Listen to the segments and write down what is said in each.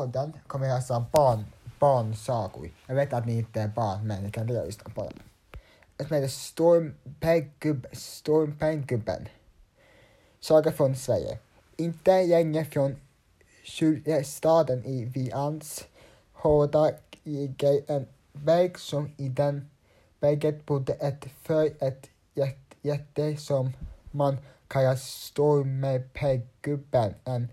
podden kommer jag läsa barn, barnsagor. Jag vet att ni inte är barn, men ni kan ändå lyssna på den. Den som heter Stormpenggubben. Saga från Sverige. Inte länge från staden i Vians hårda ligger en väg som i den vägen bodde ett för ett jätte som man kallar Stormpenggubben. En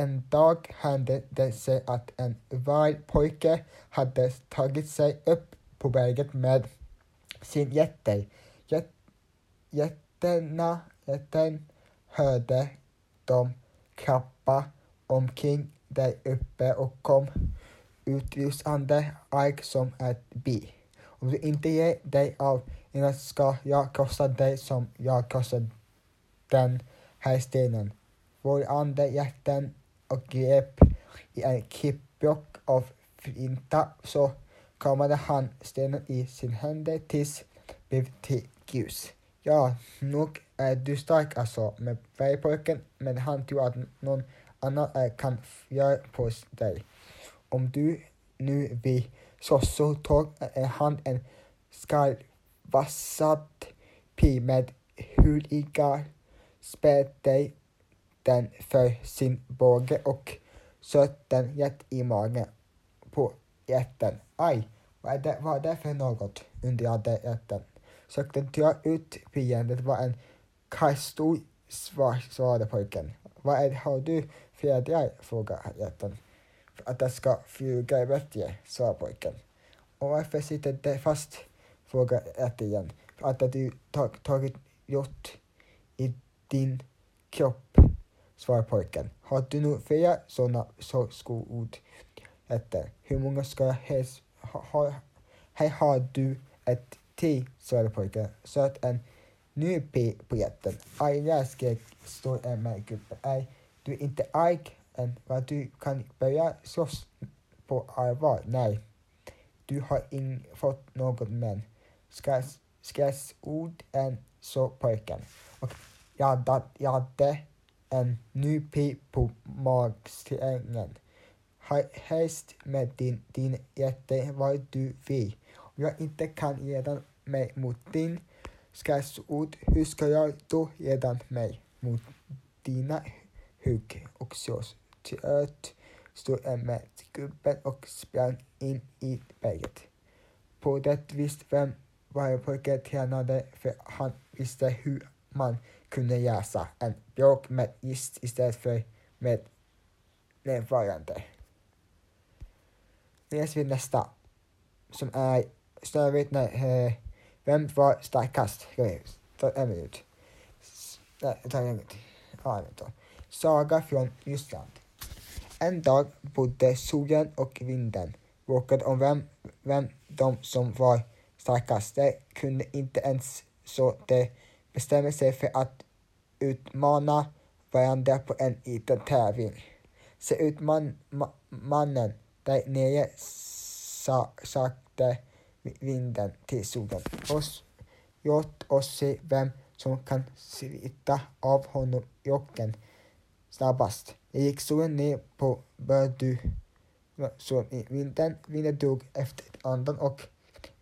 en dag hände det sig att en vargpojke hade tagit sig upp på berget med sin jätte. Jätterna, jätten hörde dem klappa omkring där uppe och kom utrusande arg som ett bi. Om du inte ger dig av innan ska jag krossa dig som jag krossade den här stenen. Vår ande jätten och grep i en klippblock av flinta så kramade han stenen i sin händer tills blev till grus. Ja, nog är du stark alltså med färgpojken, men han tror att någon annan är, kan göra på dig. Om du nu vill så, så tog han en skarvassad pil med huliga spät dig den för sin båge och sköt den rätt i magen på jätten. Aj, vad är det, vad är det för något? undrade jätten. Sökte dra ut fienden. Det var en kajstor, svarade pojken. Vad är, har du fjädrar? frågade jätten. För att det ska flyga bättre, sa pojken. Och varför sitter det fast? frågade jätten igen. För att du tagit gjort i din kropp svarar pojken. Har du nog flera sådana så skoord? Efter. Hur många ska jag helst ha? Här har du ett till, svarade pojken. Söt en ny p på jätten. Arga skrek står en med gruppen. Är du inte arg än vad du kan börja slåss på allvar? Nej, du har inte fått något men. Skräcksord än så pojken. Och jadde, jadde en ny pip på magsträngen. Helst med din, din jätte vad du vill. Om jag inte kan leda mig mot din skällsord, hur ska jag då leda mig mot dina hugg och så trött stod jag med gubben och sprang in i berget. På det visste vem varje pojke tränade för han visste hur man kunde jäsa en björk med gist istället för med närvarande. Nu läser vi nästa. Som är Snövit när eh, Vem var starkast? Ta en minut. Nej, ta en minut. Ja. Saga från Ryssland. En dag bodde solen och vinden bråkade om vem, vem de som var starkast. De kunde inte ens så de bestämmer sig för att utmana varandra på en liten tävling. Se ut man, ma, mannen där nere sa, sakte vinden till solen. och låt oss se vem som kan slita av honom rocken snabbast. Det gick solen ner på Bördu så i vinden. Vinden drog efter andan och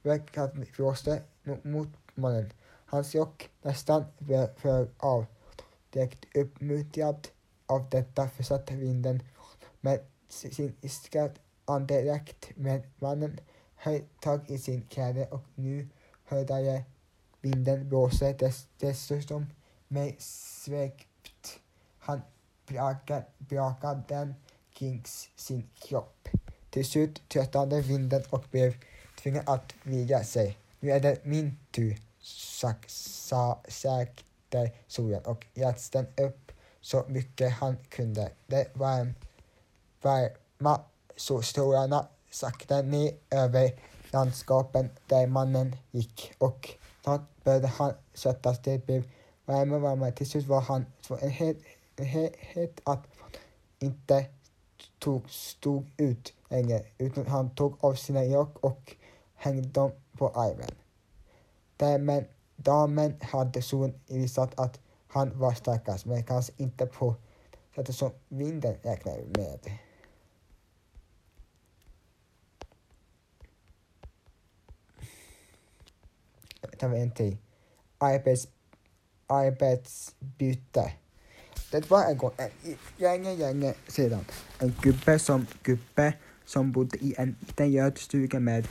verkade blåste mot mannen. Hans rock nästan föll av. Direkt uppmuntrad av detta försatte vinden med sin iskra andedräkt Men mannen höll tag i sin kläder och nu hörde jag vinden blåsa dess, dessutom med svept Han brakade den kring sin kropp. Till slut tröttnade vinden och blev tvingad att vila sig. Nu är det min tur säkter solen och jästen upp så mycket han kunde. Det var varma så sakta ner över landskapen där mannen gick och snart började han svettas. Det blev varmare och varmare. Till slut var han så helt, helt, helt att han inte tog, stod ut längre utan han tog av sina jack och hängde dem på armen. Därmed, damen hade dessutom visat att han var starkast, men kanske inte på sättet som vinden räknade med. tar vi en till. Arbets, arbetsbyte. Det var en gång, en, länge, länge sedan, en gubbe som, gubbe som bodde i en liten gödstuga med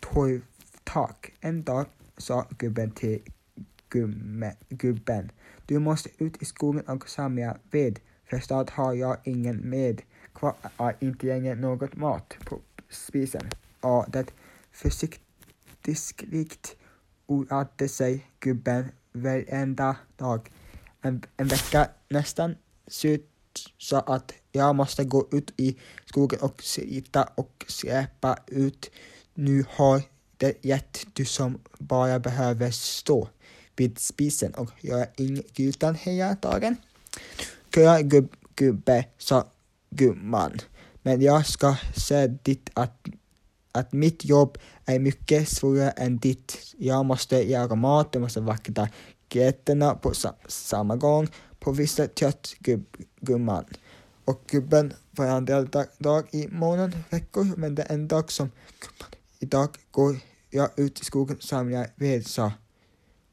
torvtak. En dag sa gubben till gumme, gubben. Du måste ut i skogen och samla ved, för snart har jag ingen med. Kvar är inte längre något mat på spisen. Och det försiktigt oroade sig gubben varenda dag. En, en vecka nästan slut sa att jag måste gå ut i skogen och slita och släpa ut. Nu har det gett du som bara behöver stå vid spisen och göra inget utan hela dagen. Kör gub gubbe, sa gumman. Men jag ska säga ditt att, att mitt jobb är mycket svårare än ditt. Jag måste göra mat, jag måste vakta getterna på sa samma gång. På vissa kött, gubb, gumman. Och gubben varandra dag, dag i månaden, veckor, men det är en dag som gumman idag går jag ut i skogen och samlar ved, sa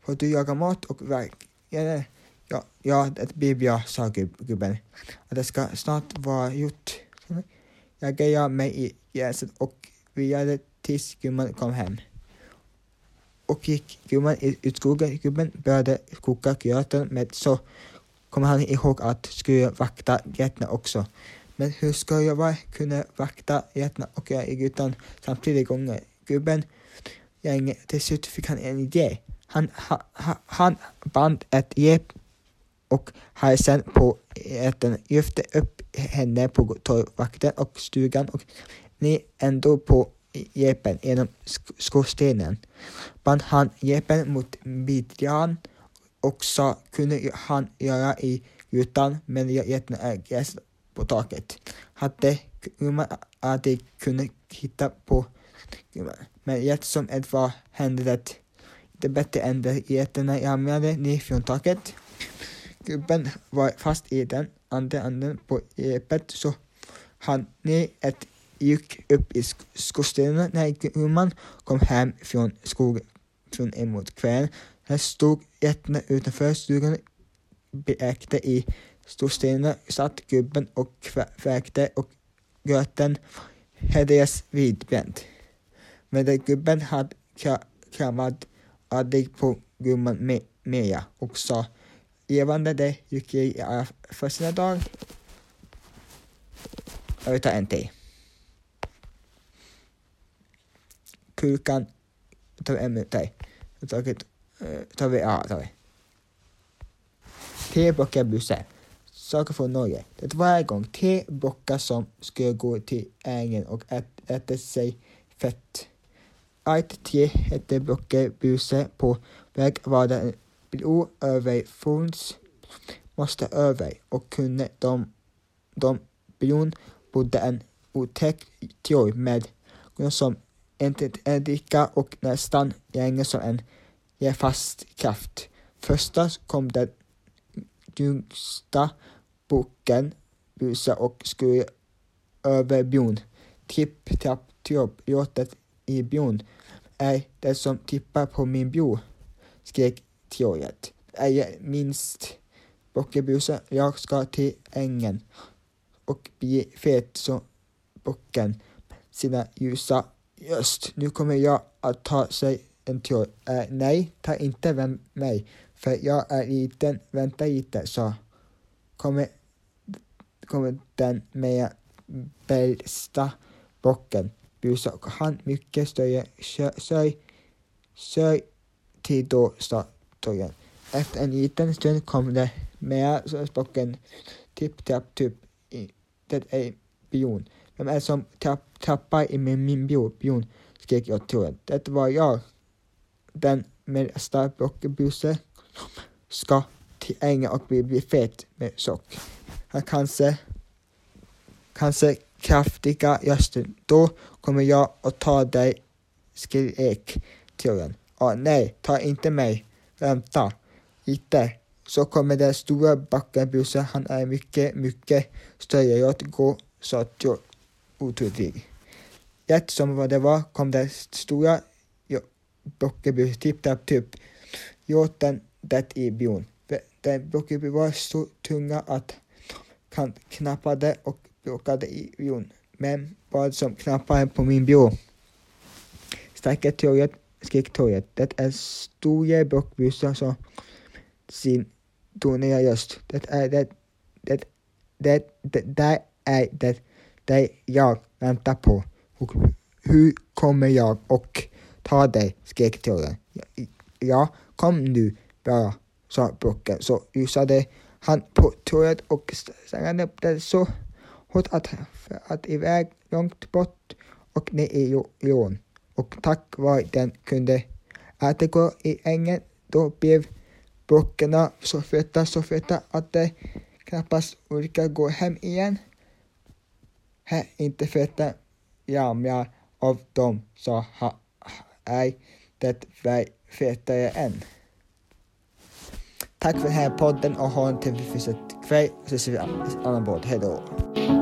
Får du jaga mat och verk? Ja, ja, ja det blir bra, sa gubben. Det ska snart vara gjort. Jag grejade mig i gräset och vilade tills gumman kom hem. Och gick gumman ut i skogen, gubben började koka gröten med så kom han ihåg att skulle vakta getterna också. Men hur ska jag kunna vakta getterna och göra i grytan samtidigt gånger? Gubben jag till slut fick han en idé. Han, ha, ha, han band ett rep och halsen på äten, lyfte upp henne på torgvakten och stugan och ner ändå på repen genom skorstenen. Band han repen mot midjan och sa kunde han göra i rutan men geten är gräs på taket. Hade gumman aldrig kunnat hitta på gumman. Men rätt som var hände det inte bättre än de geterna ramlade ner från taket. Gubben var fast i den andra änden på repet så han ner ett gick upp i skorstenen när gumman kom hem från skogen från emot kvällen. Här stod getterna utanför stugan beäkte i skorstenen satt gubben och kväkte och gröten hade vidbränd. Men gubben hade kramat aldrig på gumman Meja och sa levande det gick jag för sina dagar. Jag vill ta en till. Kukan tar vi en minut till. Eh, tar vi, ja, tar vi. Tre bockar bussar. Saker från Norge. Det var en gång tre bockar som skulle gå till ängen och äta sig fett. Allt tre hette Bocke på väg var det en bro över Forns måste över och kunde de, de bron bodde en otäck tjoj med som inte dricka och nästan gänger som en ger fast kraft. Första kom den yngsta boken busa och skulle över bron. Tripp, trapp, tropp, låtet i bjon är det som tippar på min bro, skrek teoret. Är jag minst bockebusen, jag ska till ängen och bli fet som bocken sina ljusa Just, nu kommer jag att ta sig en tur. Äh, nej, ta inte vem mig, för jag är liten. Vänta lite, sa kommer, kommer den med bästa bocken busar och han mycket större söj, söj till då starttorgen. Efter en liten stund kom det med spocken. tipp tapp typ det är bion. Vem är det som tapp, tappar i min, min bion? skrek jag till Det var jag. Den med stark och buse ska till ängen och bli, bli fet med sock. Han kanske, kanske kraftiga rösten. Då kommer jag att ta dig, skrek tjuren. Åh nej, ta inte mig. Vänta lite. Så kommer den stora backenbussen. Han är mycket, mycket större. Jag går, sa otydlig. Rätt som vad det var kom den stora Brockeby tippade typ hjorten det i bion. Den Brockeby var så tunga att han knappade och bråkade i Jon, Men vad som knappade på min bio? Starka torget, skrek torget. Det är stora Brockbusar som sin dåliga röst. Det är det, det, det, det, där är det, det jag väntar på. Och hur kommer jag och ta dig? skrek torget. Ja, kom nu bara, sa Bocken. Så rusade han på torget och stängde upp det så hårt att, att iväg långt bort och ner i jorden. Och tack vare den kunde gå i ängen. Då blev böckerna så feta, så feta att de knappast orkar gå hem igen. Här inte feta jamjar av dem, så ha, Är det fetare än? Tack för den här podden och ha en trevlig fortsatt kväll. Så ses vi i båda. annan podd. Hej då.